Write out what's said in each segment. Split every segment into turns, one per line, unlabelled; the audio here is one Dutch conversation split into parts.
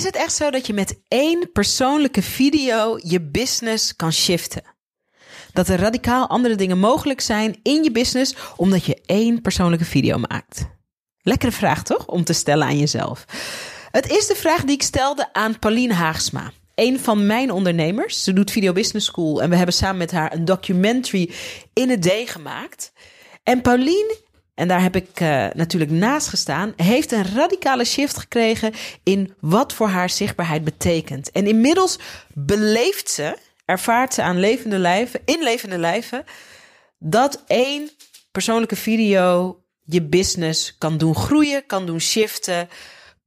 Is het echt zo dat je met één persoonlijke video je business kan shiften? Dat er radicaal andere dingen mogelijk zijn in je business omdat je één persoonlijke video maakt? Lekkere vraag toch? Om te stellen aan jezelf. Het is de vraag die ik stelde aan Pauline Haagsma. Een van mijn ondernemers. Ze doet Video Business School. En we hebben samen met haar een documentary in het D gemaakt. En Pauline en daar heb ik uh, natuurlijk naast gestaan, heeft een radicale shift gekregen in wat voor haar zichtbaarheid betekent. En inmiddels beleeft ze, ervaart ze aan levende lijven, in levende lijven, dat één persoonlijke video je business kan doen groeien, kan doen shiften,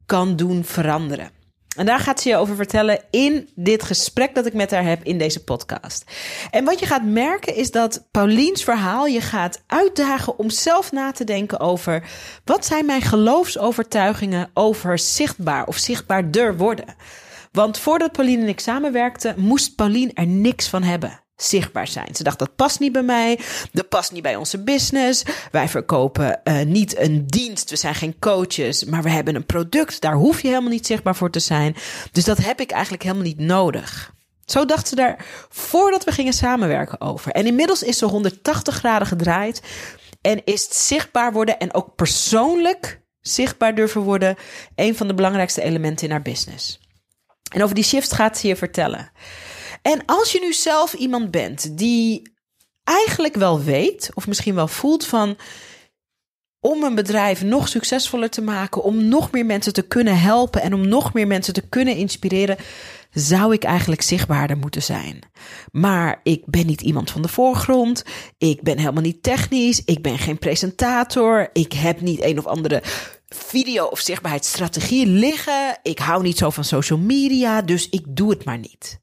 kan doen veranderen. En daar gaat ze je over vertellen in dit gesprek dat ik met haar heb in deze podcast. En wat je gaat merken is dat Pauliens verhaal je gaat uitdagen om zelf na te denken over wat zijn mijn geloofsovertuigingen over zichtbaar of zichtbaarder worden. Want voordat Pauline en ik samenwerkten, moest Pauline er niks van hebben zichtbaar zijn. Ze dacht dat past niet bij mij, dat past niet bij onze business. Wij verkopen uh, niet een dienst, we zijn geen coaches, maar we hebben een product. Daar hoef je helemaal niet zichtbaar voor te zijn. Dus dat heb ik eigenlijk helemaal niet nodig. Zo dacht ze daar voordat we gingen samenwerken over. En inmiddels is ze 180 graden gedraaid en is zichtbaar worden en ook persoonlijk zichtbaar durven worden een van de belangrijkste elementen in haar business. En over die shift gaat ze je vertellen. En als je nu zelf iemand bent die eigenlijk wel weet, of misschien wel voelt van om een bedrijf nog succesvoller te maken, om nog meer mensen te kunnen helpen en om nog meer mensen te kunnen inspireren, zou ik eigenlijk zichtbaarder moeten zijn. Maar ik ben niet iemand van de voorgrond, ik ben helemaal niet technisch, ik ben geen presentator, ik heb niet een of andere video- of zichtbaarheidsstrategie liggen, ik hou niet zo van social media, dus ik doe het maar niet.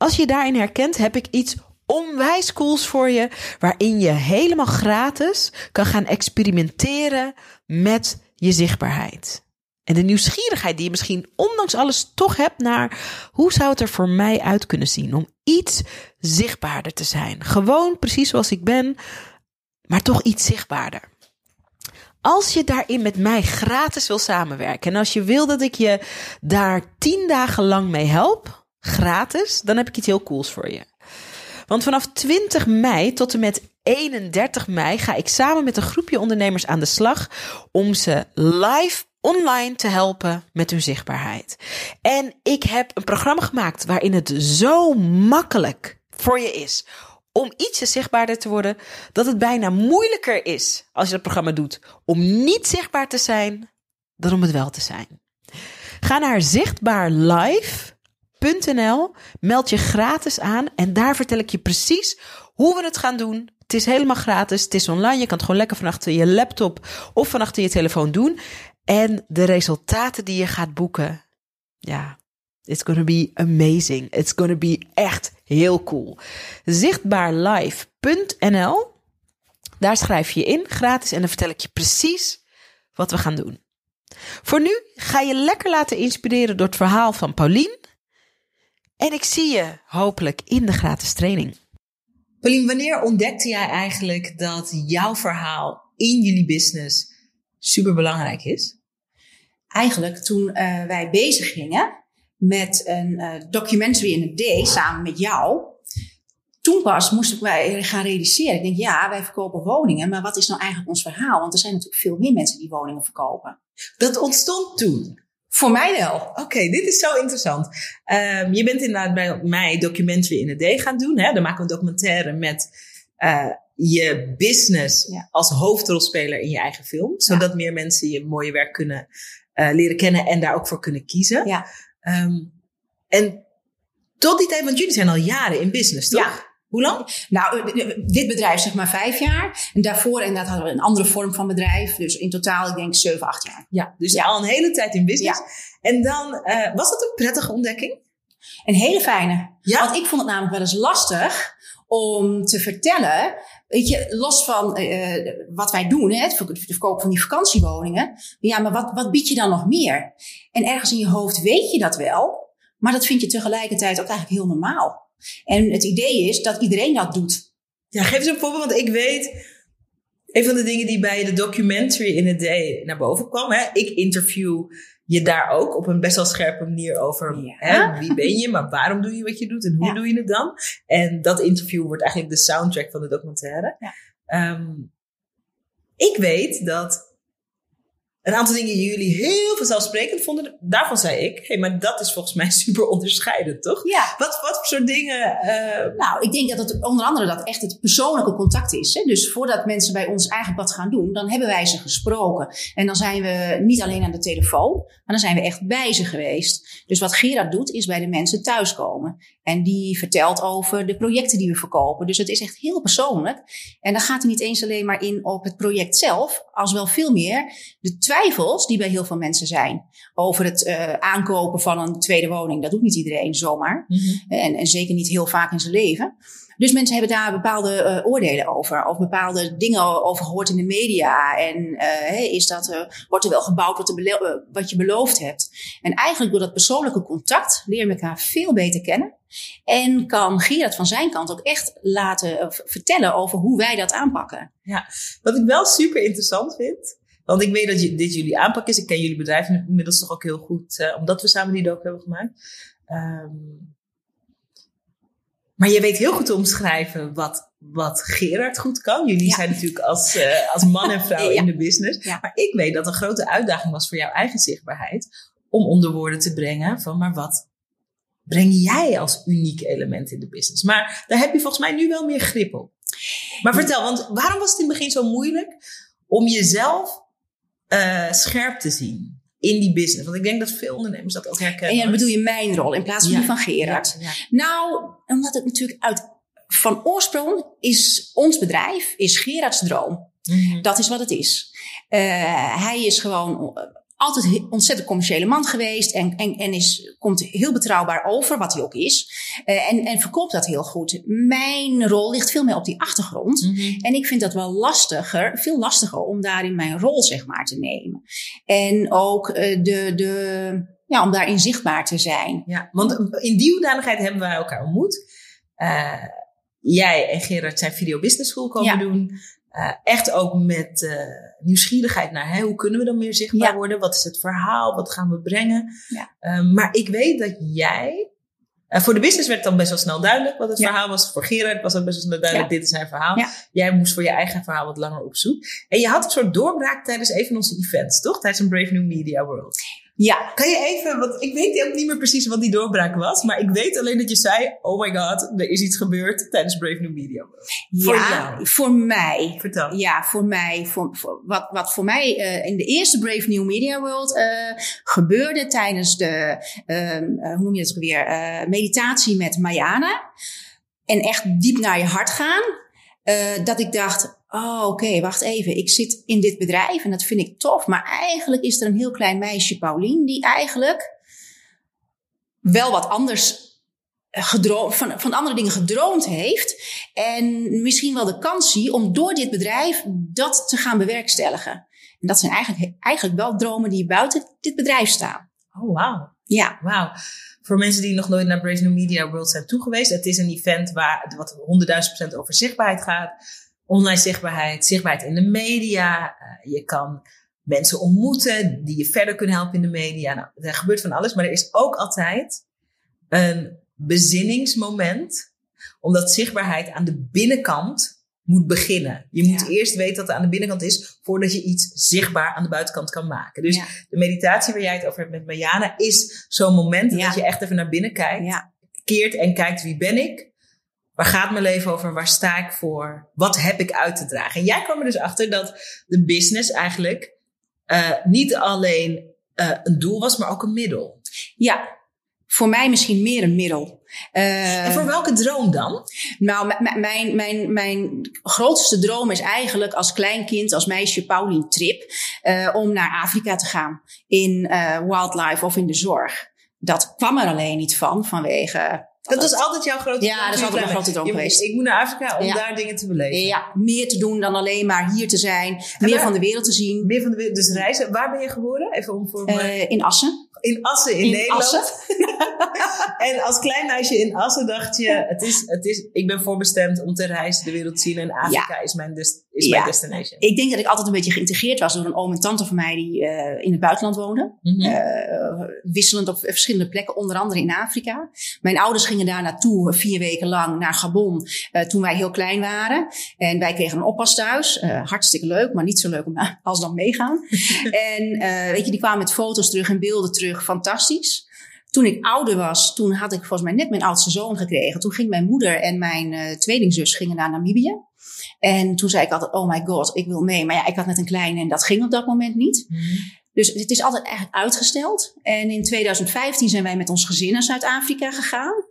Als je daarin herkent, heb ik iets onwijs cools voor je, waarin je helemaal gratis kan gaan experimenteren met je zichtbaarheid. En de nieuwsgierigheid die je misschien ondanks alles toch hebt naar hoe zou het er voor mij uit kunnen zien om iets zichtbaarder te zijn. Gewoon precies zoals ik ben, maar toch iets zichtbaarder. Als je daarin met mij gratis wil samenwerken en als je wil dat ik je daar tien dagen lang mee help, gratis, dan heb ik iets heel cools voor je. Want vanaf 20 mei tot en met 31 mei ga ik samen met een groepje ondernemers aan de slag om ze live online te helpen met hun zichtbaarheid. En ik heb een programma gemaakt waarin het zo makkelijk voor je is om ietsje zichtbaarder te worden, dat het bijna moeilijker is als je dat programma doet om niet zichtbaar te zijn dan om het wel te zijn. Ga naar zichtbaar live .nl. Meld je gratis aan en daar vertel ik je precies hoe we het gaan doen. Het is helemaal gratis, het is online. Je kan het gewoon lekker van achter je laptop of van achter je telefoon doen. En de resultaten die je gaat boeken, ja, it's gonna be amazing. It's gonna be echt heel cool. Zichtbaarlive.nl. Daar schrijf je in, gratis, en dan vertel ik je precies wat we gaan doen. Voor nu ga je lekker laten inspireren door het verhaal van Paulien. En ik zie je hopelijk in de gratis training. Pauline, wanneer ontdekte jij eigenlijk dat jouw verhaal in jullie business super belangrijk is?
Eigenlijk toen uh, wij bezig gingen met een uh, documentary in het D samen met jou. Toen pas moest ik mij gaan realiseren. Ik denk, ja, wij verkopen woningen, maar wat is nou eigenlijk ons verhaal? Want er zijn natuurlijk veel meer mensen die woningen verkopen.
Dat ontstond toen.
Voor mij wel.
Oké, dit is zo interessant. Um, je bent inderdaad bij mij documentary in het D gaan doen. Hè? Dan maken we een documentaire met uh, je business ja. als hoofdrolspeler in je eigen film. Zodat ja. meer mensen je mooie werk kunnen uh, leren kennen en daar ook voor kunnen kiezen.
Ja.
Um, en tot die tijd, want jullie zijn al jaren in business, toch?
Ja.
Hoe lang?
Nou, dit bedrijf zeg maar vijf jaar. En daarvoor inderdaad hadden we een andere vorm van bedrijf. Dus in totaal, ik denk zeven, acht jaar.
Ja, dus ja. al een hele tijd in business.
Ja.
En dan, uh, was dat een prettige ontdekking?
Een hele fijne.
Ja?
Want ik vond het namelijk wel eens lastig om te vertellen. Weet je, los van uh, wat wij doen, hè, het verkopen van die vakantiewoningen. Ja, maar wat, wat bied je dan nog meer? En ergens in je hoofd weet je dat wel. Maar dat vind je tegelijkertijd ook eigenlijk heel normaal. En het idee is dat iedereen dat doet.
Ja, geef eens een voorbeeld, want ik weet, een van de dingen die bij de documentary in het day naar boven kwam, hè, ik interview
je daar ook op een best wel scherpe manier over.
Ja.
Hè, wie ben je, maar waarom doe je wat je doet en hoe
Ja.
doe je het dan? En dat interview wordt eigenlijk de soundtrack van de documentaire.
Ja.
Ehm, ik weet dat een aantal dingen die jullie heel vanzelfsprekend vonden. Daarvan zei ik, hé, hey, maar dat is volgens mij super onderscheidend, toch?
Ja,
Wat, wat voor soort dingen... eh,
Nou, ik denk dat het onder andere dat echt het persoonlijke contact is. Hè? Dus voordat mensen bij ons eigen pad gaan doen, dan hebben wij ze gesproken. En dan zijn we niet alleen aan de telefoon, maar dan zijn we echt bij ze geweest. Dus wat Gerard doet, is bij de mensen thuiskomen. En die vertelt over de projecten die we verkopen. Dus het is echt heel persoonlijk. En dan gaat het niet eens alleen maar in op het project zelf, als wel veel meer de twijfels die bij heel veel mensen zijn. Over het eh, aankopen van een tweede woning. Dat doet niet iedereen zomaar. En, en zeker niet heel vaak in zijn leven. Dus mensen hebben daar bepaalde eh, oordelen over. Of bepaalde dingen over gehoord in de media. En eh, is dat, wordt er wel gebouwd wat, je beloofd hebt. En eigenlijk door dat persoonlijke contact leer je elkaar veel beter kennen. En kan Gerard van zijn kant ook echt laten vertellen over hoe wij dat aanpakken.
Wat ik wel super interessant vind. Want ik weet dat je- dit jullie aanpak is. Ik ken jullie bedrijf inmiddels toch ook heel goed. eh, omdat we samen die docu hebben gemaakt. Ehm, maar je weet heel goed te omschrijven wat, wat Gerard goed kan. Jullie
Ja.
zijn natuurlijk als, eh, als man en vrouw
Ja.
in de business.
Ja.
Maar ik weet dat een grote uitdaging was voor jouw eigen zichtbaarheid. Om onder woorden te brengen van maar wat breng jij als uniek element in de business? Maar daar heb je volgens mij nu wel meer grip op. Maar vertel, want waarom was het in het begin zo moeilijk om jezelf eh, scherp te zien in die business? Want ik denk dat veel ondernemers dat ook herkennen.
En dan bedoel je mijn rol in plaats van
Ja.
die van Gerard.
Ja, ja.
Nou, omdat het natuurlijk uit van oorsprong is ons bedrijf, is Gerards droom.
Mhm.
Dat is wat het is. Eh, hij is gewoon altijd ontzettend commerciële man geweest en, en, en is, komt heel betrouwbaar over, wat hij ook is. Eh, en, en verkoopt dat heel goed. Mijn rol ligt veel meer op die achtergrond.
Mhm.
En ik vind dat wel lastiger, veel lastiger om daarin mijn rol zeg maar te nemen. En ook eh, de, de, ja, om daarin zichtbaar te zijn.
Ja, want in die hoedanigheid hebben wij elkaar ontmoet. Eh, jij en Gerard zijn Video Business School komen
Ja.
doen. Eh, echt ook met eh, nieuwsgierigheid naar hè, hoe kunnen we dan meer zichtbaar
Ja.
worden? Wat is het verhaal? Wat gaan we brengen?
Ja.
Eh, maar ik weet dat jij... eh, voor de business werd het dan best wel snel duidelijk wat het
Ja.
verhaal was. Voor Gerard was het best wel snel duidelijk, dit is zijn verhaal. Jij moest voor je eigen verhaal wat langer op zoek. En je had een soort doorbraak tijdens een van onze events, toch? Tijdens een Brave New Media World.
Ja,
Kan je even, want ik weet ook niet meer precies wat die doorbraak was, maar ik weet alleen dat je zei: Oh my god, er is iets gebeurd tijdens Brave New Media. Voor
ja,
jou.
voor mij.
Vertel.
Ja, voor mij. Voor, voor- wat, wat voor mij eh, in de eerste Brave New Media World eh, gebeurde tijdens de, ehm, eh, hoe noem je ook weer, meditatie met Mayana. En echt diep naar je hart gaan. dat ik dacht, oh oké, wacht even. Ik zit in dit bedrijf en dat vind ik tof. Maar eigenlijk is er een heel klein meisje, Paulien, die eigenlijk wel wat anders gedroomd, van, van andere dingen gedroomd heeft. En misschien wel de kans zie om door dit bedrijf dat te gaan bewerkstelligen. En dat zijn eigenlijk, eigenlijk wel dromen die buiten dit bedrijf staan.
Oh, wauw.
Ja,
Wauw. Voor mensen die nog nooit naar Brave New Media World zijn toegeweest, het is een event waar wat 100.000% over zichtbaarheid gaat. Online zichtbaarheid, zichtbaarheid in de media. Eh, je kan mensen ontmoeten die je verder kunnen helpen in de media. Nou, er gebeurt van alles, maar er is ook altijd een bezinningsmoment, omdat zichtbaarheid aan de binnenkant moet beginnen. Je moet
Ja.
eerst weten dat het aan de binnenkant is, voordat je iets zichtbaar aan de buitenkant kan maken. Dus
ja,
de meditatie waar jij het over hebt met Mariana is zo'n moment
Ja.
dat je echt even naar binnen kijkt, keert en kijkt wie ben ik? Waar gaat mijn leven over? Waar sta ik voor? Wat heb ik uit te dragen? En jij kwam er dus achter dat de business eigenlijk eh, niet alleen eh, een doel was, maar ook een middel.
ja. Voor mij misschien meer een middel. Eh,
en voor welke droom dan?
Nou, mijn, mijn, mijn grootste droom is eigenlijk als kleinkind, als meisje Paulien Trip, om naar Afrika te gaan in wildlife of in de zorg. Dat kwam er alleen niet van, vanwege...
Dat was altijd jouw grote
Ja, dat is altijd mijn grote droom geweest.
Ik moet naar Afrika om
Ja.
daar dingen te beleven.
Ja, meer te doen dan alleen maar hier te zijn, meer
waar-
van de wereld te zien.
Meer van de wereld, dus reizen. Waar ben je geboren? Even om voor.
Eh, in Assen.
In Assen in,
in
Nederland.
Assen.
en als klein meisje in Assen dacht je, het is, het is, ik ben voorbestemd om te reizen, de wereld te zien. En Afrika is, mijn, des, is
Ja.
mijn destination.
Ik denk dat ik altijd een beetje geïntegreerd was door een oom en tante van mij die eh, in het buitenland woonden.
Mhm.
Eh, wisselend op verschillende plekken, onder andere in Afrika. Mijn ouders gingen daar naartoe vier weken lang naar Gabon eh, toen wij heel klein waren. En wij kregen een oppas thuis. Eh, hartstikke leuk, maar niet zo leuk om als dan meegaan. en eh, weet je, die kwamen met foto's terug en beelden terug. Fantastisch. Toen ik ouder was, toen had ik volgens mij net mijn oudste zoon gekregen. Toen ging mijn moeder en mijn eh, tweelingzus gingen naar Namibië. En toen zei ik altijd, oh my god, ik wil mee. Maar ja, ik had net een kleine en dat ging op dat moment niet.
Mhm.
Dus het is altijd eigenlijk uitgesteld. En in 2015 zijn wij met ons gezin naar Zuid-Afrika gegaan.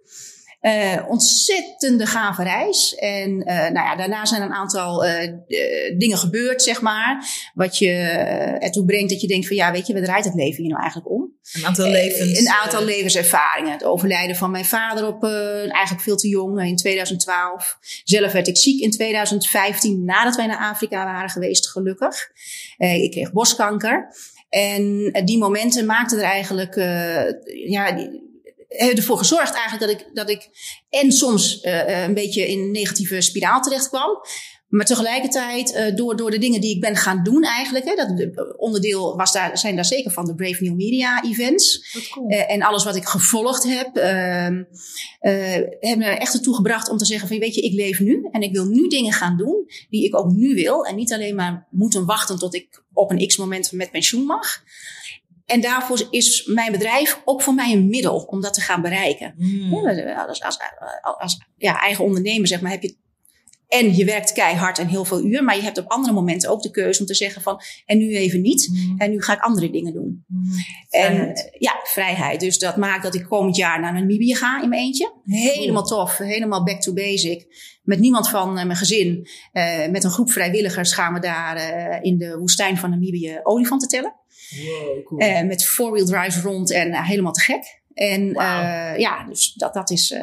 Eh, ontzettende gave reis. En eh, nou ja, daarna zijn een aantal eh, eh, dingen gebeurd, zeg maar. Wat je ertoe brengt dat je denkt van ja, weet je, wat draait het leven hier nou eigenlijk om?
Een aantal levens.
Een aantal levenservaringen. Het overlijden van mijn vader op eh, eigenlijk veel te jong, in 2012. Zelf werd ik ziek in 2015, nadat wij naar Afrika waren geweest, gelukkig. Eh, ik kreeg borstkanker. En die momenten maakten er eigenlijk, eh, ja, ervoor gezorgd eigenlijk dat ik, dat ik en soms eh, een beetje in een negatieve spiraal terecht kwam. Maar tegelijkertijd, eh, door, door de dingen die ik ben gaan doen eigenlijk, hè, dat de- onderdeel was daar, zijn daar zeker van de Brave New Media events.
Cool.
Eh, en alles wat ik gevolgd heb, ehm eh, hebben me echt ertoe gebracht om te zeggen van weet je, ik leef nu en ik wil nu dingen gaan doen die ik ook nu wil. En niet alleen maar moeten wachten tot ik op een x moment met pensioen mag. En daarvoor is mijn bedrijf ook voor mij een middel om dat te gaan bereiken.
Mm.
Ja, Als, als, als, als ja, eigen ondernemer zeg maar, heb je en je werkt keihard en heel veel uur, maar je hebt op andere momenten ook de keuze om te zeggen van en nu even niet
Mm.
en nu ga ik andere dingen doen.
Mm.
En ja, vrijheid. Dus dat maakt dat ik komend jaar naar Namibië ga in mijn eentje. Helemaal tof. Helemaal back to basic. Met niemand van eh, mijn gezin. Eh, met een groep vrijwilligers gaan we daar eh, in de woestijn van Namibië olifanten tellen.
Wow, cool.
Eh, met four-wheel drives rond en eh, helemaal te gek. En eh, ja, dus dat, dat is...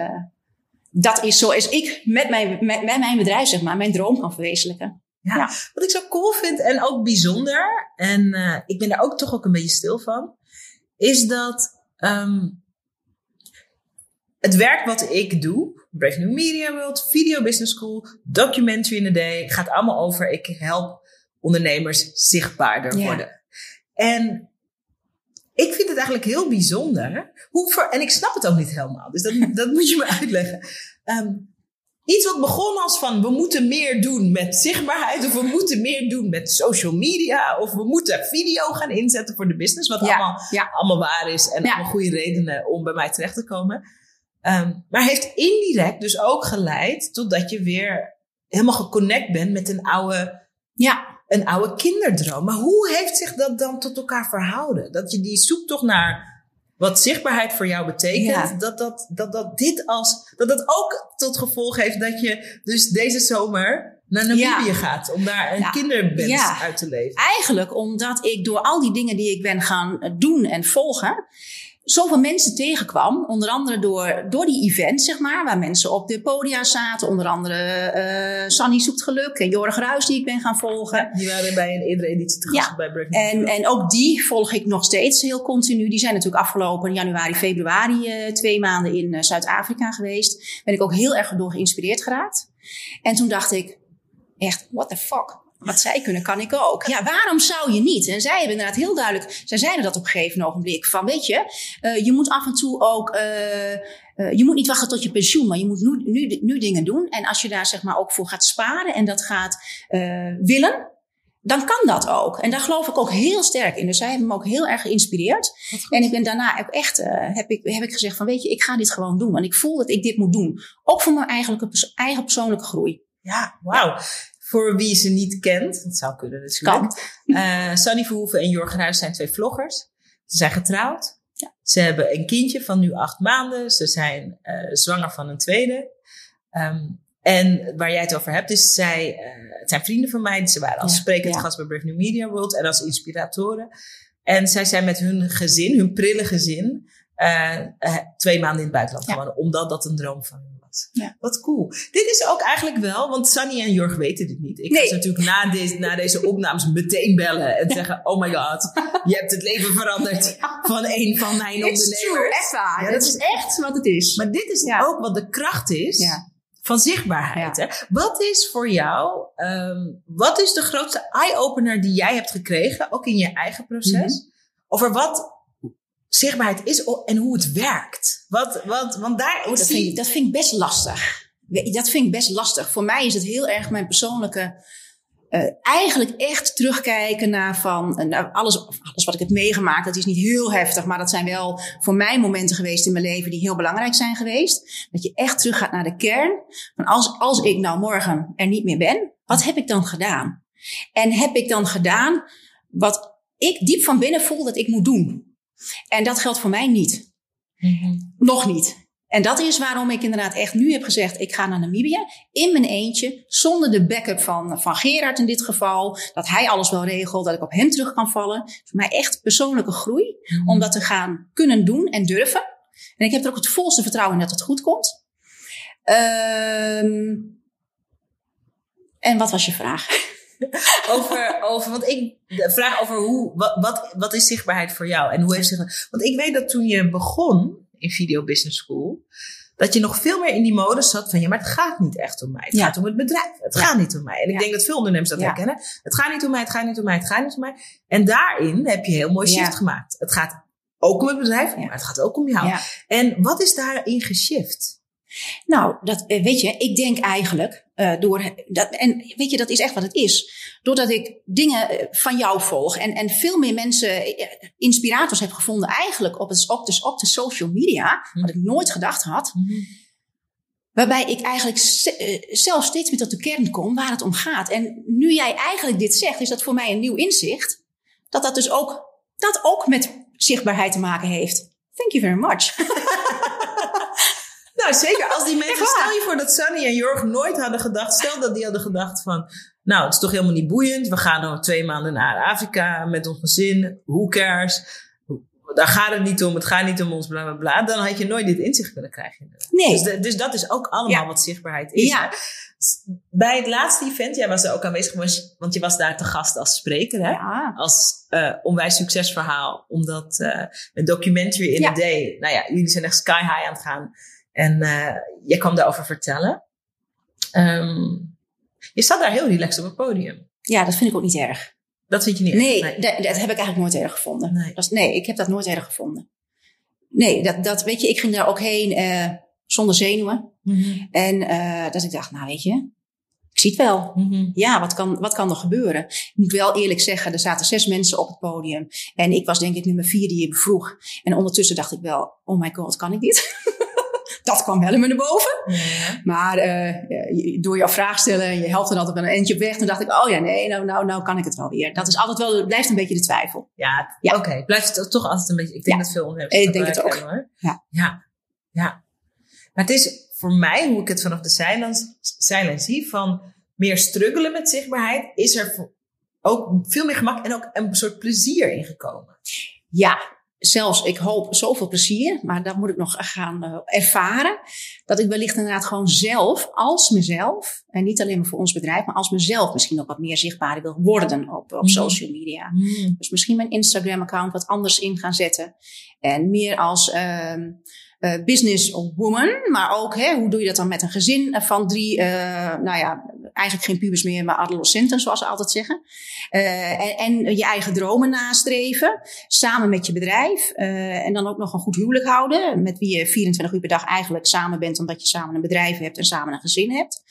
dat is zoals ik met mijn, met, met mijn bedrijf, zeg maar, mijn droom kan verwezenlijken.
Ja.
Ja.
Wat ik zo cool vind en ook bijzonder, en ik ben daar ook toch ook een beetje stil van, is dat ehm, het werk wat ik doe, Brave New Media World, Video Business School, Documentary in a Day, gaat allemaal over ik help ondernemers zichtbaarder worden. En ik vind het eigenlijk heel bijzonder. Hoe ver, en ik snap het ook niet helemaal, dus dat, dat moet je me uitleggen. Ehm, iets wat begon als van we moeten meer doen met zichtbaarheid, of we moeten meer doen met social media, of we moeten video gaan inzetten voor de business, wat
Ja,
allemaal,
ja.
allemaal waar is en
Ja.
allemaal goede redenen om bij mij terecht te komen. Ehm, maar heeft indirect dus ook geleid totdat je weer helemaal geconnect bent met een oude
Ja,
een oude kinderdroom. Maar hoe heeft zich dat dan tot elkaar verhouden? Dat je die zoektocht naar wat zichtbaarheid voor jou betekent,
Ja.
dat, dat, dat, dat dit als, dat dat ook tot gevolg heeft dat je dus deze zomer naar Namibië
Ja.
gaat om daar een
Ja.
kinderwens
Ja.
uit te leven.
Eigenlijk omdat ik door al die dingen die ik ben gaan doen en volgen, zoveel mensen tegenkwam. Onder andere door, door die events, zeg maar, waar mensen op de podia zaten. Onder andere eh Sanny Zoekt Geluk en Jorg Ruis, die ik ben gaan volgen.
Die waren bij een eerdere editie te gast
Ja.
bij Brave
En, en ook die volg ik nog steeds heel continu. Die zijn natuurlijk afgelopen januari, februari eh, twee maanden in eh, Zuid-Afrika geweest. Ben ik ook heel erg door geïnspireerd geraakt. En toen dacht ik, echt, what the fuck? Wat zij kunnen, kan ik ook. Ja, waarom zou je niet? En zij hebben inderdaad heel duidelijk, zij zeiden dat op een gegeven ogenblik. Van weet je, eh, je moet af en toe ook, eh, eh, je moet niet wachten tot je pensioen, maar je moet nu, nu, nu dingen doen. En als je daar zeg maar ook voor gaat sparen en dat gaat willen, dan kan dat ook. En daar geloof ik ook heel sterk in. Dus zij hebben me ook heel erg geïnspireerd. En ik ben daarna ook echt, heb, ik, heb ik gezegd van weet je, ik ga dit gewoon doen. Want ik voel dat ik dit moet doen. Ook voor mijn eigen persoonlijke groei.
Ja, wauw. Voor wie ze niet kent, dat zou kunnen natuurlijk. Eh Sunny Verhoeven en Jorg Ruijs zijn twee vloggers. Ze zijn getrouwd. Ze hebben een kindje van nu acht maanden. Ze zijn eh, zwanger van een tweede. Ehm, en waar jij het over hebt, is zij, eh, het zijn vrienden van mij. Ze waren als
Ja,
sprekend
ja.
gast bij Brave New Media World en als inspiratoren. En zij zijn met hun gezin, hun prille gezin, twee maanden in het buitenland
Ja.
geworden. Omdat dat een droom van
Ja.
Wat cool. Dit is ook eigenlijk wel, want Sunny en Jorg weten dit niet. Ik
Nee.
ga ze natuurlijk na deze, na deze opnames meteen bellen en zeggen: Oh my god, je hebt het leven veranderd van een van mijn
It's true,
ondernemers.
echt waar.
Ja,
dat is echt wat het is.
Maar dit is
Ja.
ook wat de kracht is
Ja.
van zichtbaarheid. Hè? Wat is voor jou, ehm, wat is de grootste eye-opener die jij hebt gekregen, ook in je eigen proces,
Mhm.
over wat zichtbaarheid is en hoe het werkt? Wat, wat, want daar
Oh, dat,
zie
vind ik, dat vind ik best lastig. Dat vind ik best lastig. Voor mij is het heel erg mijn persoonlijke. eh, eigenlijk echt terugkijken naar van eh, alles, alles wat ik heb meegemaakt. Dat is niet heel heftig, maar dat zijn wel voor mij momenten geweest in mijn leven die heel belangrijk zijn geweest. Dat je echt teruggaat naar de kern. Van als, als ik nou morgen er niet meer ben, wat heb ik dan gedaan? En heb ik dan gedaan wat ik diep van binnen voel dat ik moet doen? En dat geldt voor mij niet. Nog niet. En dat is waarom ik inderdaad echt nu heb gezegd: ik ga naar Namibië in mijn eentje, zonder de backup van, van Gerard in dit geval. Dat hij alles wel regelt, dat ik op hem terug kan vallen. Voor mij echt persoonlijke groei om dat te gaan kunnen doen en durven. En ik heb er ook het volste vertrouwen in dat het goed komt. Ehm, en wat was je vraag?
over, over, want ik de vraag over hoe, wat, wat, wat is zichtbaarheid voor jou en hoe heeft zich, want ik weet dat toen je begon in Video Business School, dat je nog veel meer in die modus zat van ja, maar het gaat niet echt om mij. Het
Ja.
gaat om het bedrijf. Het
Ja.
gaat niet om mij. En ik
Ja.
denk dat veel ondernemers dat herkennen. Het gaat niet om mij, het gaat niet om mij, het gaat niet om mij. En daarin heb je heel mooi shift gemaakt. Het gaat ook om het bedrijf, maar het gaat ook om jou. En wat is daarin geshift?
Nou, dat, eh, weet je, ik denk eigenlijk eh, door dat, en weet je, dat is echt wat het is. Doordat ik dingen eh, van jou volg en, en veel meer mensen, eh, inspirators heb gevonden, eigenlijk op, het, op, de, op de social media, wat ik nooit gedacht had. Waarbij ik eigenlijk ze- eh, zelf steeds meer tot de kern kom waar het om gaat. En nu jij eigenlijk dit zegt, is dat voor mij een nieuw inzicht. Dat dat dus ook, dat ook met zichtbaarheid te maken heeft. Thank you very much.
Nou, zeker. Als die mensen, stel je voor dat Sunny en Jorg nooit hadden gedacht, stel dat die hadden gedacht van, nou, het is toch helemaal niet boeiend. We gaan nog twee maanden naar Afrika met ons gezin. Who cares? Daar gaat het niet om. Het gaat niet om ons, bla bla bla. Dan had je nooit dit inzicht kunnen krijgen.
Nee.
Dus, de- dus dat is ook allemaal
Ja.
wat zichtbaarheid is.
Ja.
Bij het laatste event, jij was er ook aanwezig, want je was daar te gast als spreker, hè?
Ja.
als eh, onwijs succesverhaal. Omdat eh een documentary in a day. Nou ja, jullie zijn echt sky high aan het gaan. En eh jij kwam daarover vertellen. Ehm, je zat daar heel relaxed op het podium.
ja, dat vind ik ook niet erg.
Dat vind je niet
Nee,
erg?
Dat, dat heb ik eigenlijk nooit erg gevonden.
Nee.
Dat nee, ik heb dat nooit erg gevonden. Nee, dat, dat weet je, ik ging daar ook heen eh, zonder zenuwen.
Mhm.
En eh, dat ik dacht, nou weet je, ik zie het wel.
Mhm.
Ja, wat kan, wat kan er gebeuren? Ik moet wel eerlijk zeggen, er zaten zes mensen op het podium. En ik was denk ik nummer vier die je bevroeg. En ondertussen dacht ik wel, oh my god, kan ik dit? dat kwam wel in me naar boven.
Ja.
Maar eh, je- door jouw vraag stellen en je helpt dan altijd wel een eentje op weg. Toen dacht ik, oh ja, nee, nou, nou, nou kan ik het wel weer. Dat is altijd wel, blijft een beetje de twijfel.
Ja,
Ja.
oké. Blijft het toch altijd een beetje... Ik denk
Ja.
dat veel ondernemers
Ik
dat
denk het ook.
hoor.
Ja.
ja. Ja. Maar het is voor mij, hoe ik het vanaf de zijlijn, zie, van meer struggelen met zichtbaarheid, is er ook veel meer gemak en ook een soort plezier ingekomen.
Ja, zelfs ik hoop zoveel plezier, maar dat moet ik nog gaan eh, ervaren. Dat ik wellicht inderdaad gewoon zelf, als mezelf, en niet alleen maar voor ons bedrijf, maar als mezelf misschien ook wat meer zichtbaar wil worden op, op
Mhm.
social media. Dus misschien mijn Instagram-account wat anders in gaan zetten. En meer als ehm eh, businesswoman, maar ook hè, hoe doe je dat dan met een gezin van drie, eh, nou ja, eigenlijk geen pubers meer, maar adolescenten, zoals ze altijd zeggen. Eh, en, en je eigen dromen nastreven, samen met je bedrijf. eh, en dan ook nog een goed huwelijk houden, met wie je 24 uur per dag eigenlijk samen bent, omdat je samen een bedrijf hebt en samen een gezin hebt.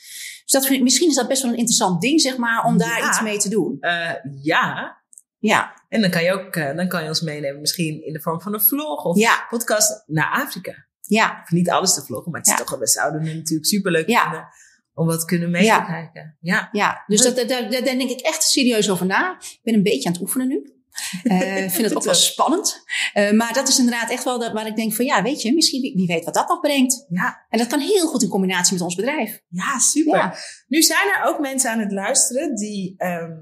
Dus dat vind ik, misschien is dat best wel een interessant ding, zeg maar, om daar
Ja.
iets mee te doen.
Eh, ja,
Ja,
en dan kan je ook dan kan je ons meenemen, misschien in de vorm van een vlog of
ja,
podcast naar Afrika.
ja.
Of niet alles te vloggen, maar het is
Ja.
toch wel, we zouden het natuurlijk superleuk
Ja.
vinden om wat kunnen mee
Ja.
te kijken. Ja.
Ja, dus dat, dat, daar daar denk ik echt serieus over na. Ik ben een beetje aan het oefenen nu. Eh, Ik vind het ook wel spannend. Eh, maar dat is inderdaad echt wel dat waar ik denk van ja, weet je, misschien wie, wie weet wat dat nog brengt.
Ja.
En dat kan heel goed in combinatie met ons bedrijf.
ja, super.
Ja.
Nu zijn er ook mensen aan het luisteren die ehm,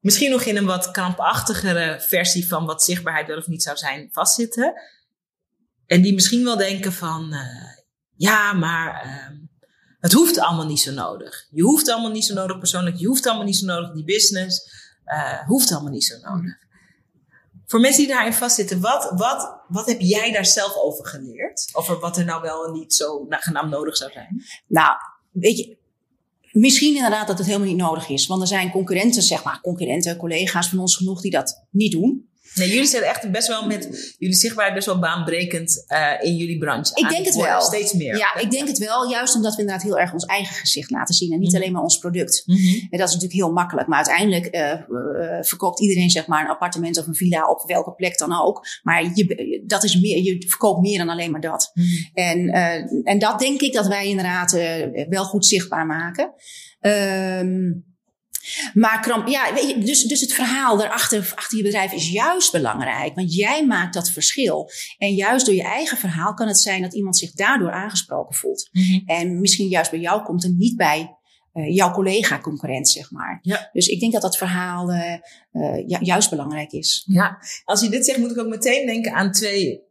misschien nog in een wat krampachtigere versie van wat zichtbaarheid wel of niet zou zijn vastzitten. En die misschien wel denken van, eh,
ja, maar ehm, het hoeft allemaal niet zo nodig. Je hoeft allemaal niet zo nodig persoonlijk. Je hoeft allemaal niet zo nodig die business. eh, hoeft allemaal niet zo nodig. Voor mensen die daarin vastzitten, wat, wat, wat heb jij daar zelf over geleerd? Over wat er nou wel en niet zo nagenaamd nodig zou zijn?
Nou, weet je, misschien inderdaad dat het helemaal niet nodig is. Want er zijn concurrenten, zeg maar, concurrenten, collega's van ons genoeg die dat niet doen.
Nee, jullie zijn echt best wel met jullie zichtbaarheid best wel baanbrekend eh, in jullie branche.
Ik denk het wel.
Steeds meer.
Ja, ik denk het wel. Juist omdat we inderdaad heel erg ons eigen gezicht laten zien. En niet
Mhm.
alleen maar ons product.
Mhm.
En dat is natuurlijk heel makkelijk. Maar uiteindelijk eh, eh, verkoopt iedereen zeg maar een appartement of een villa op welke plek dan ook. Maar je, dat is meer, je verkoopt meer dan alleen maar dat.
Mhm.
En, en dat denk ik dat wij inderdaad wel goed zichtbaar maken. Ehm, maar kramp, ja, weet je, dus, dus het verhaal daarachter achter je bedrijf is juist belangrijk. Want jij maakt dat verschil. En juist door je eigen verhaal kan het zijn dat iemand zich daardoor aangesproken voelt.
Mhm.
En misschien juist bij jou komt en niet bij eh, jouw collega-concurrent, zeg maar.
Ja.
Dus ik denk dat dat verhaal eh, eh, ju- juist belangrijk is.
Ja, als je dit zegt, moet ik ook meteen denken aan twee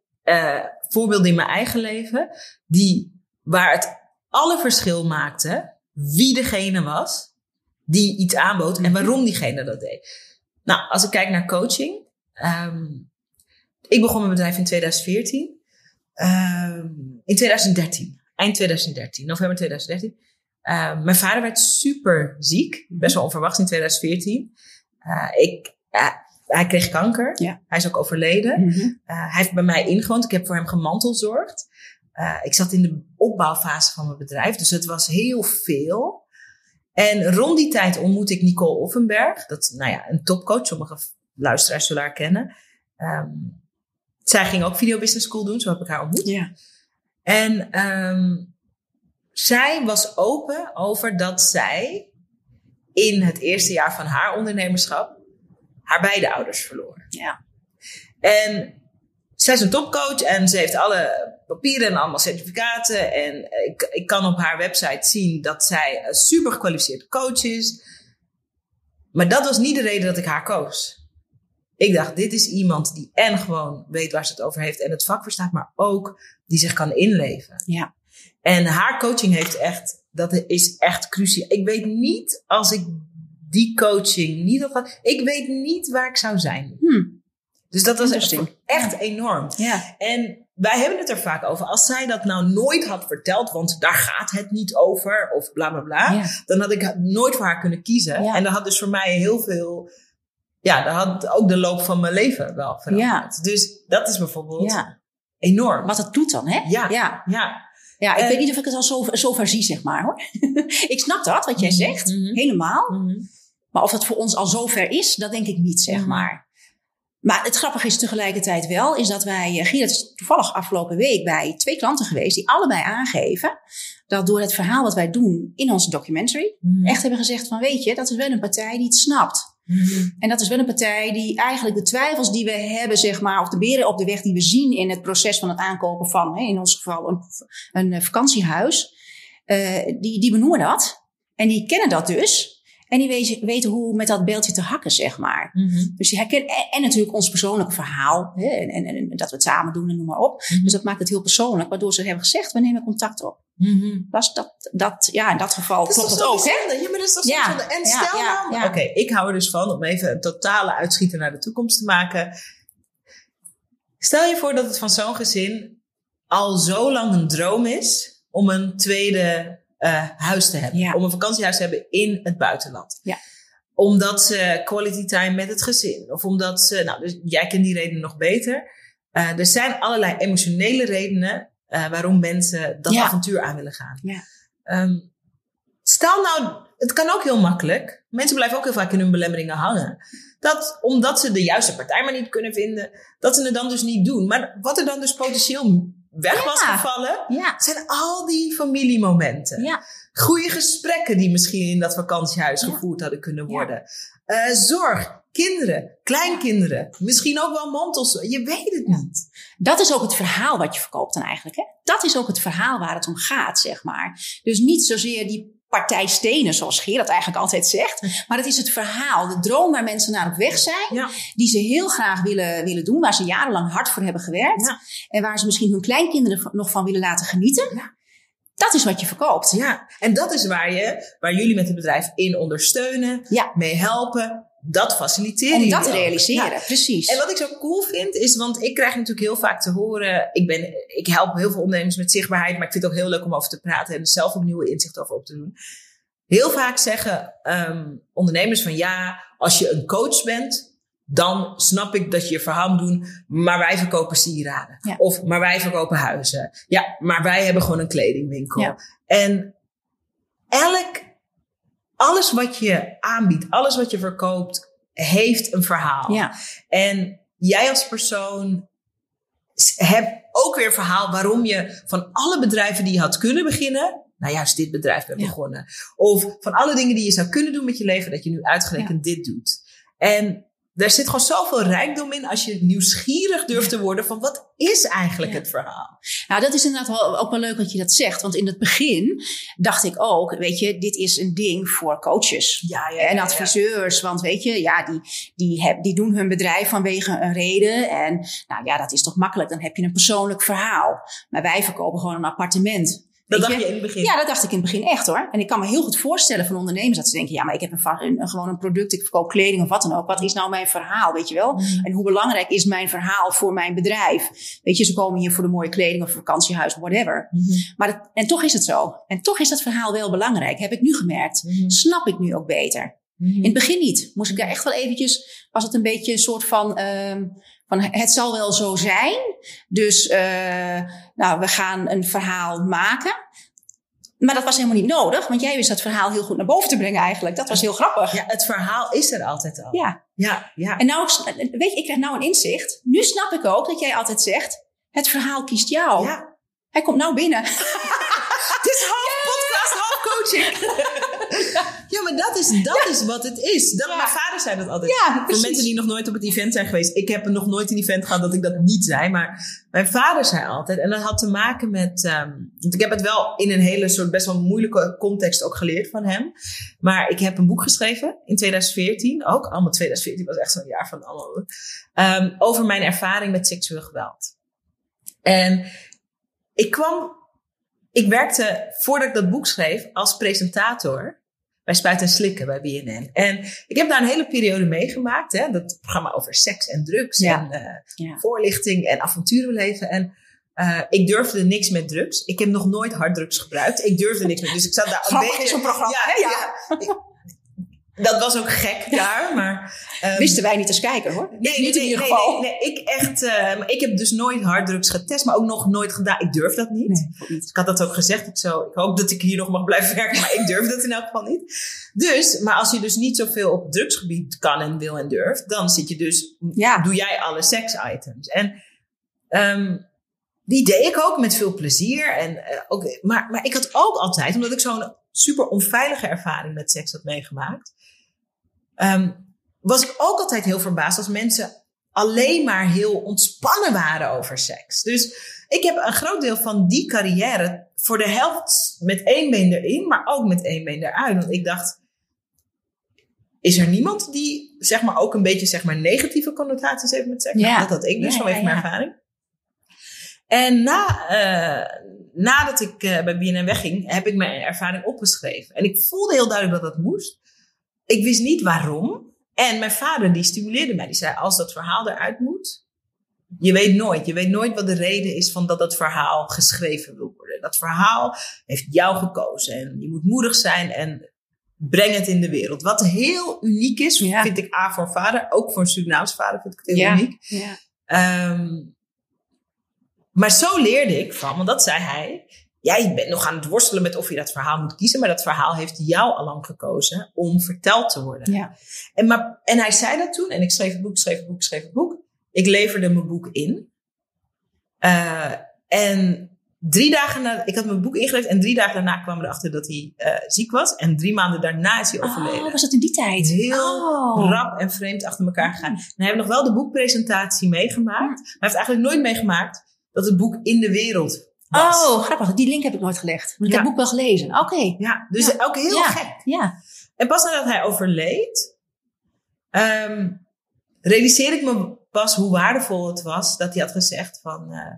voorbeelden in mijn eigen leven. Die, waar het alle verschil maakte wie degene was die iets aanbood en waarom diegene dat deed. Nou, als ik kijk naar coaching. ehm, ik begon mijn bedrijf in 2014. Ehm, in 2013, eind 2013, november 2013. Ehm, mijn vader werd super ziek, best wel onverwachts in 2014. Eh, ik, eh, hij kreeg kanker.
Ja.
Hij is ook overleden.
Mhm.
Uh, hij heeft bij mij ingewoond. Ik heb voor hem gemantelzorgd. Ik zat in de opbouwfase van mijn bedrijf, dus het was heel veel. En rond die tijd ontmoette ik Nicole Offenberg. Dat is nou ja, een topcoach. Sommige luisteraars zullen haar kennen. Um, zij ging ook Video Business School doen. Zo heb ik haar ontmoet.
Ja.
En um, zij was open over dat zij in het eerste jaar van haar ondernemerschap haar beide ouders verloor.
Ja.
En zij is een topcoach en ze heeft alle papieren en allemaal certificaten. En ik, ik kan op haar website zien dat zij een super gekwalificeerde coach is. Maar dat was niet de reden dat ik haar koos. Ik dacht, dit is iemand die en gewoon weet waar ze het over heeft en het vak verstaat, maar ook die zich kan inleven.
Ja.
En haar coaching heeft echt, dat is echt cruciaal. Ik weet niet als ik die coaching niet had ik weet niet waar ik zou zijn.
Hmm.
Dus dat was echt, echt enorm.
Ja.
En wij hebben het er vaak over. Als zij dat nou nooit had verteld, want daar gaat het niet over, of bla bla bla,
Ja.
dan had ik nooit voor haar kunnen kiezen.
Ja.
En dat had dus voor mij heel veel. Ja, dat had ook de loop van mijn leven wel veranderd. Dus dat is bijvoorbeeld enorm.
Wat het doet dan, hè?
Ja.
Ja,
Ja.
ja ik
En-
weet niet of ik het al zo, zo ver zie, zeg maar, hoor. ik snap dat, wat jij zegt.
Mhm.
Helemaal.
Mhm.
Maar of dat voor ons al zover is, dat denk ik niet, zeg
Mhm.
maar. Maar het grappige is tegelijkertijd wel, is dat wij, eh, Gerard is toevallig afgelopen week bij twee klanten geweest, die allebei aangeven dat door het verhaal wat wij doen in onze documentary,
Mhm.
echt hebben gezegd van weet je, dat is wel een partij die het snapt.
Mhm.
En dat is wel een partij die eigenlijk de twijfels die we hebben, zeg maar, of de beren op de weg die we zien in het proces van het aankopen van, hè, in ons geval, een, een eh, vakantiehuis, eh, die, die benoemen dat. En die kennen dat dus. En die weten, weten hoe met dat beeldje te hakken, zeg maar.
Mhm.
Dus die herkennen, en, en natuurlijk ons persoonlijke verhaal. Hè, en, en, en dat we het samen doen en noem maar op.
Mhm.
Dus dat maakt het heel persoonlijk, waardoor ze hebben gezegd, we nemen contact op.
Mhm.
Dat, dat, dat, ja, in dat geval
Dat
klopt het ook, hè?
Ja, maar dat is toch
Ja?
En
ja,
stel
ja, ja.
Oké, ik hou er dus van om even een totale uitschieter naar de toekomst te maken. Stel je voor dat het van zo'n gezin al zo lang een droom is om een tweede eh, huis te hebben.
Ja.
Om een vakantiehuis te hebben in het buitenland.
Ja.
Omdat ze quality time met het gezin. Of omdat ze... Nou, dus jij kent die redenen nog beter. Eh, er zijn allerlei emotionele redenen eh, waarom mensen dat
Ja.
avontuur aan willen gaan.
Ja.
Ehm, stel nou, het kan ook heel makkelijk. Mensen blijven ook heel vaak in hun belemmeringen hangen. Dat omdat ze de juiste partij maar niet kunnen vinden, dat ze het dan dus niet doen. Maar wat er dan dus potentieel weg was gevallen,
Ja,
zijn al die familiemomenten.
ja,
Goede gesprekken die misschien in dat vakantiehuis gevoerd hadden kunnen worden. Eh, zorg, kinderen, kleinkinderen, misschien ook wel mantels. Je weet het niet.
dat is ook het verhaal wat je verkoopt dan eigenlijk. Hè? Dat is ook het verhaal waar het om gaat, zeg maar. Dus niet zozeer die partij stenen, zoals Gerard eigenlijk altijd zegt. Maar het is het verhaal, de droom waar mensen naar op weg zijn.
Ja.
Die ze heel graag willen, willen doen. Waar ze jarenlang hard voor hebben gewerkt.
Ja.
En waar ze misschien hun kleinkinderen nog van willen laten genieten.
Ja.
Dat is wat je verkoopt.
Ja, en dat is waar, je, waar jullie met het bedrijf in ondersteunen, mee helpen. Dat faciliteren
Om dat te realiseren,
Ja.
precies.
En wat ik zo cool vind, is, want ik krijg natuurlijk heel vaak te horen, ik, ben, ik help heel veel ondernemers met zichtbaarheid, maar ik vind het ook heel leuk om over te praten en er zelf ook nieuwe inzichten over op te doen. Heel vaak zeggen ehm, ondernemers van ja, als je een coach bent, dan snap ik dat je je verhaal moet doen, maar wij verkopen sieraden.
Ja.
Of maar wij verkopen huizen. Ja, maar wij hebben gewoon een kledingwinkel.
Ja.
En elk, alles wat je aanbiedt, alles wat je verkoopt, heeft een verhaal.
ja.
En jij als persoon hebt ook weer een verhaal waarom je van alle bedrijven die je had kunnen beginnen, nou juist dit bedrijf bent
Ja.
begonnen. Of van alle dingen die je zou kunnen doen met je leven, dat je nu uitgerekend dit doet. En daar zit gewoon zoveel rijkdom in als je nieuwsgierig durft te worden van wat is eigenlijk
Ja.
het verhaal?
Nou, dat is inderdaad wel, ook wel leuk dat je dat zegt. Want in het begin dacht ik ook, weet je, dit is een ding voor coaches.
Ja, ja,
En adviseurs, want weet je, ja, die, die, heb, die doen hun bedrijf vanwege een reden. En nou ja, dat is toch makkelijk, dan heb je een persoonlijk verhaal. Maar wij verkopen gewoon een appartement.
Dat dacht je in het begin.
Ja, dat dacht ik in het begin echt hoor. En ik kan me heel goed voorstellen van ondernemers dat ze denken, ja, maar ik heb een, va- een, een- gewoon een product, ik verkoop kleding of wat dan ook. Wat is nou mijn verhaal, weet je wel?
Mhm.
En hoe belangrijk is mijn verhaal voor mijn bedrijf? Weet je, ze komen hier voor de mooie kleding of vakantiehuis, whatever.
Mhm.
Maar dat, en toch is het zo. En toch is dat verhaal wel belangrijk, heb ik nu gemerkt.
Mhm.
Snap ik nu ook beter.
Mhm.
In het begin niet. Moest ik daar echt wel eventjes, was het een beetje een soort van, ehm, van het zal wel zo zijn. Dus, eh, nou, we gaan een verhaal maken. Maar dat was helemaal niet nodig, want jij wist dat verhaal heel goed naar boven te brengen eigenlijk. Dat was heel grappig.
Ja, het verhaal is er altijd al.
Ja.
ja. ja.
En nou, weet je, ik krijg nou een inzicht. Nu snap ik ook dat jij altijd zegt, het verhaal kiest jou.
Ja.
Hij komt nou binnen.
Het is half podcast, half coaching. maar dat is, dat is wat het is. Dat,
Ja.
Mijn vader zei dat altijd.
Ja,
Voor
precies.
mensen die nog nooit op het event zijn geweest. Ik heb nog nooit een event gehad dat ik dat niet zei. Maar mijn vader zei altijd. En dat had te maken met... ehm, want ik heb het wel in een hele soort best wel moeilijke context ook geleerd van hem. Maar ik heb een boek geschreven in 2014. Ook allemaal 2014 was echt zo'n jaar van allemaal. ehm, over mijn ervaring met seksueel geweld. En ik kwam ik werkte, voordat ik dat boek schreef, als presentator bij Spuit en Slikken bij BNN. En ik heb daar een hele periode meegemaakt. Hè, dat programma over seks en drugs
Ja.
en eh,
Ja.
voorlichting en avonturenleven. En eh, ik durfde niks met drugs. Ik heb nog nooit harddrugs gebruikt. Ik durfde niks met. Dus ik zat daar een beetje...
is zo'n programma,
Ja, ja. Dat was ook gek daar, maar... ehm,
Wisten wij niet als kijker hoor.
Nee,
niet
nee,
in
nee,
ieder geval.
Nee, nee, ik echt, eh, ik heb dus nooit harddrugs getest, maar ook nog nooit gedaan. Ik durf dat niet. Dus ik had dat ook gezegd. Ik, zo, ik hoop dat ik hier nog mag blijven werken, maar ik durf dat in elk geval niet. Dus, maar als je dus niet zoveel op drugsgebied kan en wil en durft, dan zit je dus,
Ja.
doe jij alle seksitems. En ehm, die deed ik ook met veel plezier. En, eh, ook, maar, maar ik had ook altijd, omdat ik zo'n super onveilige ervaring met seks had meegemaakt, ehm, was ik ook altijd heel verbaasd als mensen alleen maar heel ontspannen waren over seks. Dus ik heb een groot deel van die carrière voor de helft met één been erin, maar ook met één been eruit. Want ik dacht, is er niemand die zeg maar ook een beetje zeg maar negatieve connotaties heeft met seks?
Ja.
Nou, Dat had ik dus
Ja,
vanwege
ja,
mijn ervaring. En na, eh, nadat ik eh, bij BNN wegging, heb ik mijn ervaring opgeschreven. En ik voelde heel duidelijk dat dat moest. Ik wist niet waarom. En mijn vader die stimuleerde mij. Die zei, als dat verhaal eruit moet, je weet nooit. Je weet nooit wat de reden is van dat dat verhaal geschreven wil worden. Dat verhaal heeft jou gekozen. En je moet moedig zijn en breng het in de wereld. Wat heel uniek is,
Ja.
vind ik A voor een vader. Ook voor een Surinaams vader vind ik het heel
Ja.
uniek.
Ja.
Ehm, maar zo leerde ik van, want dat zei hij. Jij bent nog aan het worstelen met of je dat verhaal moet kiezen. Maar dat verhaal heeft jou al lang gekozen om verteld te worden.
Ja.
En, maar, en hij zei dat toen. En ik schreef het boek, schreef het boek, schreef het boek. Ik leverde mijn boek in. Eh, en drie dagen na, ik had mijn boek ingeleverd. En drie dagen daarna kwamen we erachter dat hij eh, ziek was. En drie maanden daarna is hij overleden.
Oh, was dat in die tijd?
Heel
Oh.
rap en vreemd achter elkaar gegaan. En hij heeft nog wel de boekpresentatie meegemaakt. Maar hij heeft eigenlijk nooit meegemaakt dat het boek in de wereld was.
Oh, grappig. Die link heb ik nooit gelegd. Maar ik heb het boek wel gelezen. Oké.
Ja, dus ook heel gek.
Ja.
En pas nadat hij overleed, ehm, realiseerde ik me pas hoe waardevol het was dat hij had gezegd van, eh,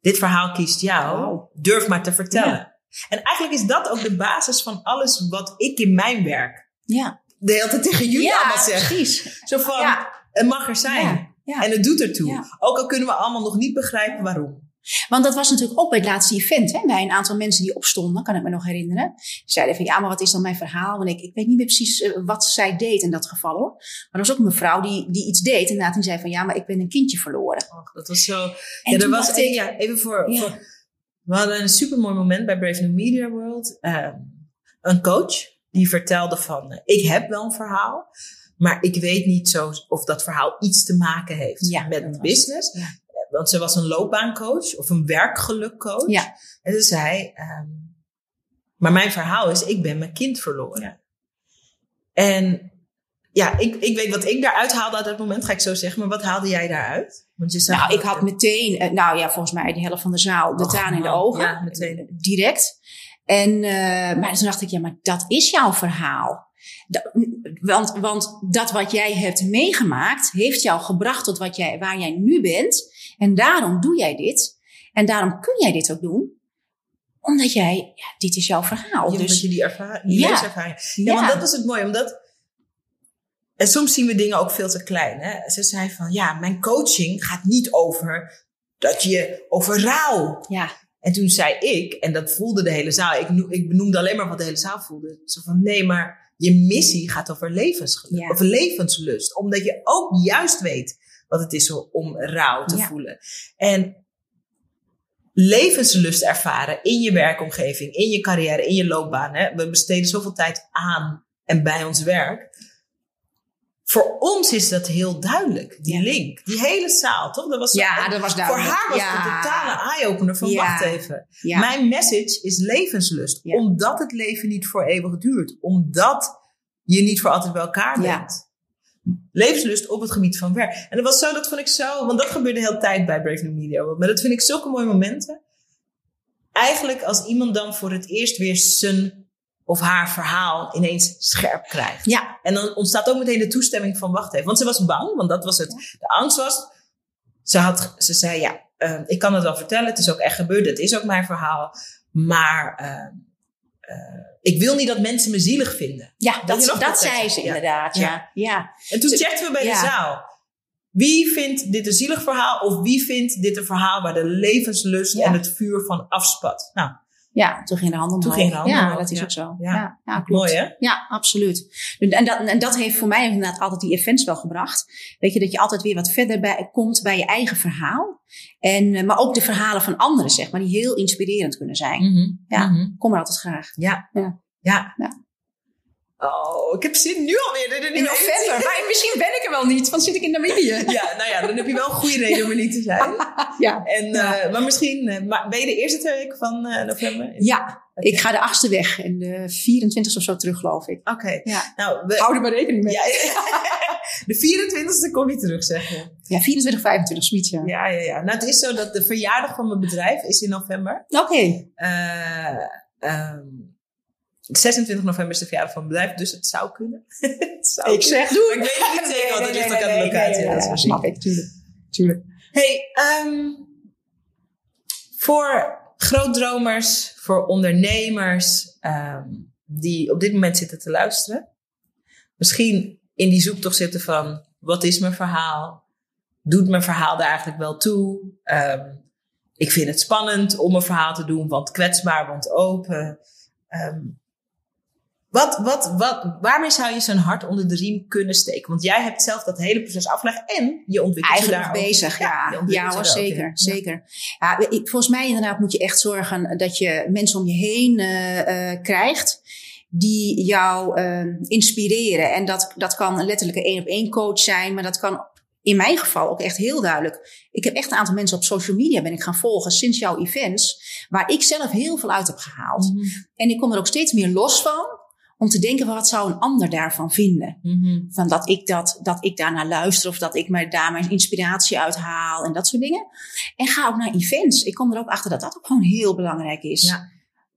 dit verhaal kiest jou, durf maar te vertellen.
Ja.
En eigenlijk is dat ook de basis van alles wat ik in mijn werk
Ja,
de hele tijd tegen jullie
ja
allemaal zeg.
precies.
Zo van,
Ja.
het mag er zijn. En het doet ertoe. Ook al kunnen we allemaal nog niet begrijpen waarom.
Want dat was natuurlijk ook bij het laatste event. Hè, bij een aantal mensen die opstonden, kan ik me nog herinneren. Zeiden van, ja, maar wat is dan mijn verhaal? Want ik, ik weet niet meer precies eh, wat zij deed in dat geval hoor. Maar er was ook een mevrouw die, die iets deed. En die zei van, ja, maar ik ben een kindje verloren.
Och, dat was zo...
En
ja, er was
dacht
een-
ik-
ja, even voor,
Ja.
voor... We hadden een supermooi moment bij Brave New Media World. Ehm, een coach die vertelde van... eh, ik heb wel een verhaal, maar ik weet niet zo of dat verhaal iets te maken heeft
Ja,
met business.
Ja.
Want ze was een loopbaancoach of een werkgelukcoach.
Ja.
En ze zei... ehm, maar mijn verhaal is, ik ben mijn kind verloren. En ja, ik, ik weet wat ik daaruit haalde uit dat moment, ga ik zo zeggen. Maar wat haalde jij daaruit? Want je zag
Nou, ik had meteen, eh, nou ja, volgens mij de helft van de zaal, de
Och,
tranen in de ogen.
Ja, meteen.
Direct. En, eh, maar toen dacht ik, ja, maar dat is jouw verhaal. Dat- want, want dat wat jij hebt meegemaakt, heeft jou gebracht tot wat jij, waar jij nu bent. En daarom doe jij dit. En daarom kun jij dit ook doen. Omdat jij, ja, dit is jouw verhaal.
Ja,
dus
omdat je die, ervaring, die
Ja.
levenservaring. Ja, want dat is het mooie. Omdat, en soms zien we dingen ook veel te klein. Hè? Ze zei van, ja, mijn coaching gaat niet over dat je over rouw.
ja,
En toen zei ik, en dat voelde de hele zaal. Ik, ik benoemde alleen maar wat de hele zaal voelde. Zo van, nee, maar je missie gaat over levensgeluk.
Ja.
Over levenslust. Omdat je ook juist weet wat het is om rouw te
Ja.
voelen. En levenslust ervaren in je werkomgeving, in je carrière, in je loopbaan. Hè? We besteden zoveel tijd aan en bij ons werk. Voor ons is dat heel duidelijk, die
Ja.
link. Die hele zaal, toch? Dat was
ja dat was
voor
duidelijk.
haar was
ja.
het een totale eye-opener van
Ja.
wacht even. Mijn message is levenslust. Omdat het leven niet voor eeuwig duurt. Omdat je niet voor altijd bij elkaar bent. Levenslust op het gebied van werk. En dat was zo, dat vond ik zo, want dat gebeurde de hele tijd bij Brave New Media. Maar dat vind ik zulke mooie momenten. Eigenlijk als iemand dan voor het eerst weer zijn of haar verhaal ineens scherp krijgt.
ja,
En dan ontstaat ook meteen de toestemming van wacht even. Want ze was bang, want dat was het. De angst was, ze, had, ze zei ja, eh, ik kan het wel vertellen. Het is ook echt gebeurd. Het is ook mijn verhaal. Maar eh, ik wil niet dat mensen me zielig vinden.
ja dat, dat
dat
zei ze inderdaad. Ja. Ja.
En toen checkten we bij
ja.
de zaal. Wie vindt dit een zielig verhaal? Of wie vindt dit een verhaal waar de levenslust en het vuur van afspat? Nou,
Ja, toen ging de hand omhoog.
Toen ging de hand
ja, dat is ook zo.
Ja.
Klopt.
mooi hè?
Ja, absoluut. En dat, en dat heeft voor mij inderdaad altijd die events wel gebracht. Weet je, dat je altijd weer wat verder bij, komt bij je eigen verhaal. En, eh, maar ook de verhalen van anderen, zeg maar, die heel inspirerend kunnen zijn. Ja.
Mhm.
Kom er altijd graag.
Ja.
Ja.
Ja. Oh, ik heb zin nu alweer. Er- er-
In november, maar misschien ben ik er wel niet, want zit ik in Namibië.
Ja, nou ja, dan heb je wel een goede reden om er niet te zijn.
Ja.
En,
Ja.
eh, maar misschien, eh, maar ben je de eerste twee weken van eh, november?
Ja, ik ga de achtste weg en de 24 of zo terug, geloof ik.
Oké.
Ja.
Nou, we,
Hou er maar rekening mee.
ja, de 24e kom je terug, zeg je.
Ja, 24, 25, zoiets, ja.
Ja, ja, ja. Nou, het is zo dat de verjaardag van mijn bedrijf is in november.
Oké.
Eh, ehm, 26 november is de verjaardag van mijn bedrijf, dus het zou kunnen. het zou
Ik zeg, doe.
Ik weet het niet zeker, want het ligt ook aan de locatie. dat wel
snap ik, tuurlijk. tuurlijk.
Hey, ehm, voor grootdromers, voor ondernemers ehm, die op dit moment zitten te luisteren, misschien in die zoektocht zitten van wat is mijn verhaal? Doet mijn verhaal daar eigenlijk wel toe? Ehm, ik vind het spannend om een verhaal te doen, want kwetsbaar, want open. Ehm, wat, wat, wat, waarmee zou je zo'n hart onder de riem kunnen steken? Want jij hebt zelf dat hele proces afgelegd en je ontwikkelt je
Eigenlijk
daar ook-
bezig,
je
ja. Ja, hoor,
je daar ook
zeker.
Ja.
zeker. Ja, volgens mij inderdaad moet je echt zorgen dat je mensen om je heen eh, eh, krijgt die jou eh, inspireren. En dat, dat kan letterlijk een één-op-één coach zijn, maar dat kan in mijn geval ook echt heel duidelijk. Ik heb echt een aantal mensen op social media ben ik gaan volgen sinds jouw events, waar ik zelf heel veel uit heb gehaald.
Mhm.
En ik kom er ook steeds meer los van om te denken, wat zou een ander daarvan vinden?
Mhm.
Van dat ik, dat, dat ik daarnaar luister of dat ik me daar mijn inspiratie uit haal en dat soort dingen. En ga ook naar events. Ik kom er ook achter dat dat ook gewoon heel belangrijk is.
Ja.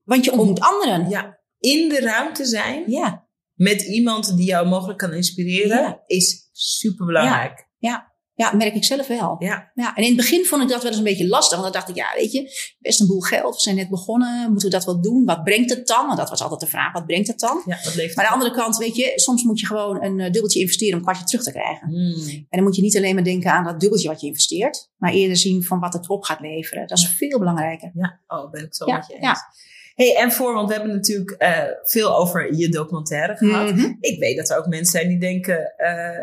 Want je ontmoet anderen.
Ja, in de ruimte zijn
Ja,
met iemand die jou mogelijk kan inspireren
Ja.
is super belangrijk.
ja. Ja, merk ik zelf wel.
Ja.
Ja, en in het begin vond ik dat wel eens een beetje lastig. Want dan dacht ik, ja, weet je, best een boel geld. We zijn net begonnen. Moeten we dat wel doen? Wat brengt het dan? Want dat was altijd de vraag, wat brengt het dan?
ja, dat leeft.
Maar aan de andere kant, weet je, soms moet je gewoon een eh, dubbeltje investeren om een kwartje terug te krijgen.
Hmm.
En dan moet je niet alleen maar denken aan dat dubbeltje wat je investeert, maar eerder zien van wat het op gaat leveren. Dat is veel belangrijker.
Ja, oh, ben ik zo met je eens.
ja.
Hey, en voor, want we hebben natuurlijk eh, veel over je documentaire gehad.
Mhm.
Ik weet dat er ook mensen zijn die denken, eh,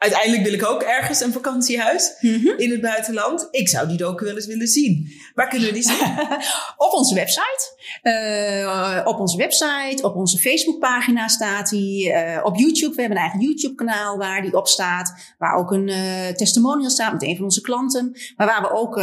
uiteindelijk wil ik ook ergens een vakantiehuis
Mhm.
in het buitenland. Ik zou die docu wel eens willen zien. Waar kunnen we die zien?
op onze website. Eh, op onze website, op onze Facebookpagina staat die. eh, op YouTube, we hebben een eigen YouTube-kanaal waar die op staat. Waar ook een eh, testimonial staat met een van onze klanten. Maar waar we ook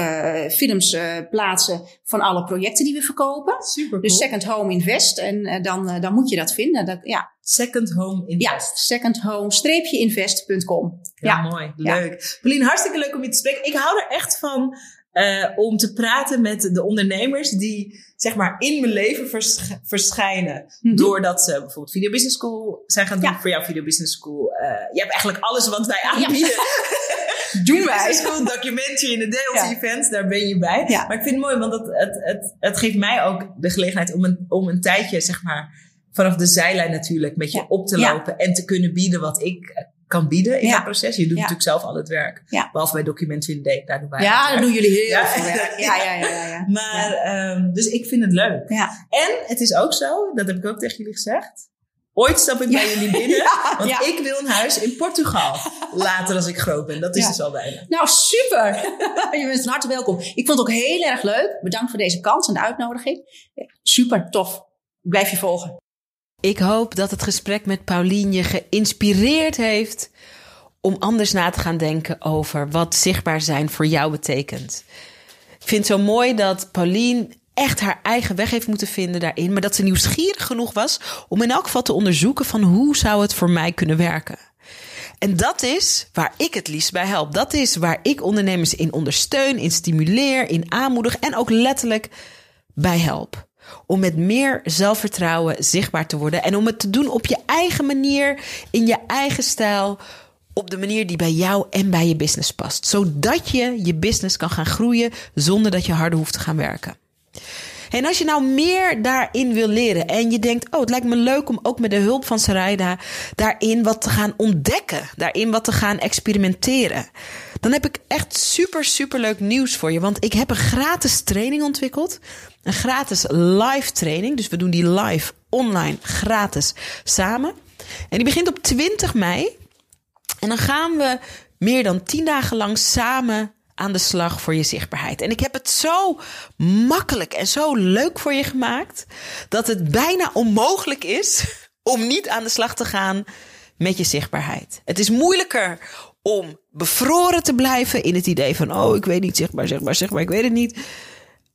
films plaatsen van alle projecten die we verkopen.
Super
Dus Second Home Invest. En dan, dan moet je dat vinden. Dat, ja,
Second Home
ja
Invest.
secondhome-invest.com.
Ja,
Ja.
mooi.
Ja.
Leuk. Pauline, hartstikke leuk om je te spreken. Ik hou er echt van eh, om te praten met de ondernemers die zeg maar in mijn leven vers- verschijnen.
Mhm.
Doordat ze bijvoorbeeld Video Business School zijn gaan doen
Ja.
voor jouw Video Business School. Eh, je hebt eigenlijk alles wat wij aanbieden.
Doen wij.
School, documentary en de day
Ja.
events, daar ben je bij.
Ja.
Maar ik vind het mooi, want het, het, het, het geeft mij ook de gelegenheid om een, om een tijdje, zeg maar, vanaf de zijlijn natuurlijk met je
Ja.
op te
Ja.
lopen en te kunnen bieden wat ik eh, kan bieden in
Ja.
dat proces. Je doet natuurlijk zelf al het werk. Behalve bij the Day, daar doen wij
Ja,
het werk.
doen jullie heel
Ja.
veel werk. Ja, ja, ja.
Maar, ehm, dus ik vind het leuk.
Ja.
En het is ook zo, dat heb ik ook tegen jullie gezegd. Ooit stap ik bij jullie binnen, want ik wil een huis in Portugal. Later als ik groot ben. Dat is dus al bijna.
Nou, super. Je bent van harte welkom. Ik vond het ook heel erg leuk. Bedankt voor deze kans en de uitnodiging. Super, tof. Ik blijf je volgen.
Ik hoop dat het gesprek met Paulien je geïnspireerd heeft om anders na te gaan denken over wat zichtbaar zijn voor jou betekent. Ik vind het zo mooi dat Paulien echt haar eigen weg heeft moeten vinden daarin, maar dat ze nieuwsgierig genoeg was om in elk geval te onderzoeken van hoe zou het voor mij kunnen werken. En dat is waar ik het liefst bij help. Dat is waar ik ondernemers in ondersteun, in stimuleer, in aanmoedig en ook letterlijk bij help. Om met meer zelfvertrouwen zichtbaar te worden en om het te doen op je eigen manier, in je eigen stijl, op de manier die bij jou en bij je business past. Zodat je je business kan gaan groeien zonder dat je harder hoeft te gaan werken. En als je nou meer daarin wil leren en je denkt, oh, het lijkt me leuk om ook met de hulp van Sarayda daarin wat te gaan ontdekken, daarin wat te gaan experimenteren, dan heb ik echt super, super leuk nieuws voor je. Want ik heb een gratis training ontwikkeld, een gratis live training. Dus we doen die live online gratis samen. En die begint op 20 mei. En dan gaan we meer dan 10 dagen lang samen aan de slag voor je zichtbaarheid. En ik heb het zo makkelijk en zo leuk voor je gemaakt dat het bijna onmogelijk is om niet aan de slag te gaan met je zichtbaarheid. Het is moeilijker om bevroren te blijven in het idee van oh, ik weet niet zichtbaar, zichtbaar, zichtbaar, ik weet het niet.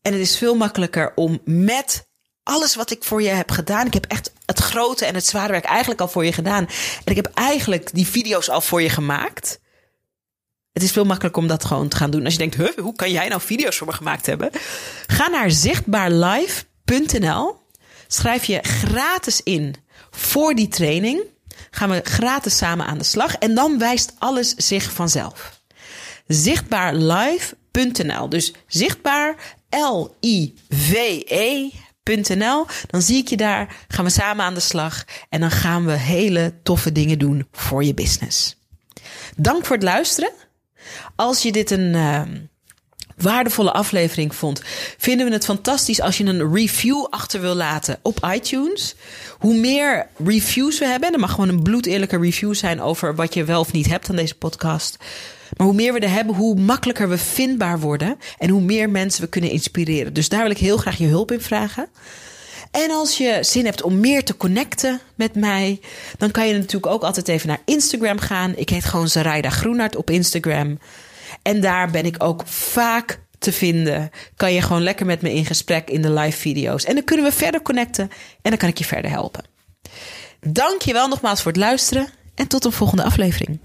En het is veel makkelijker om met alles wat ik voor je heb gedaan. Ik heb echt het grote en het zware werk eigenlijk al voor je gedaan. En ik heb eigenlijk die video's al voor je gemaakt. Het is veel makkelijker om dat gewoon te gaan doen. Als je denkt, huh, hoe kan jij nou video's voor me gemaakt hebben? Ga naar zichtbaarlive.nl. Schrijf je gratis in voor die training. Gaan we gratis samen aan de slag. En dan wijst alles zich vanzelf. Zichtbaarlive.nl. Dus zichtbaar L-I-V-E.nl. Dan zie ik je daar. Gaan we samen aan de slag. En dan gaan we hele toffe dingen doen voor je business. Dank voor het luisteren. Als je dit een uh, waardevolle aflevering vond, vinden we het fantastisch als je een review achter wil laten op iTunes. Hoe meer reviews we hebben, en er mag gewoon een bloedeerlijke review zijn over wat je wel of niet hebt aan deze podcast. Maar hoe meer we er hebben, hoe makkelijker we vindbaar worden en hoe meer mensen we kunnen inspireren. Dus daar wil ik heel graag je hulp in vragen. En als je zin hebt om meer te connecten met mij, dan kan je natuurlijk ook altijd even naar Instagram gaan. Ik heet gewoon Zaraida Groenart op Instagram. En daar ben ik ook vaak te vinden. Kan je gewoon lekker met me in gesprek in de live video's. En dan kunnen we verder connecten en dan kan ik je verder helpen. Dank je wel nogmaals voor het luisteren en tot een volgende aflevering.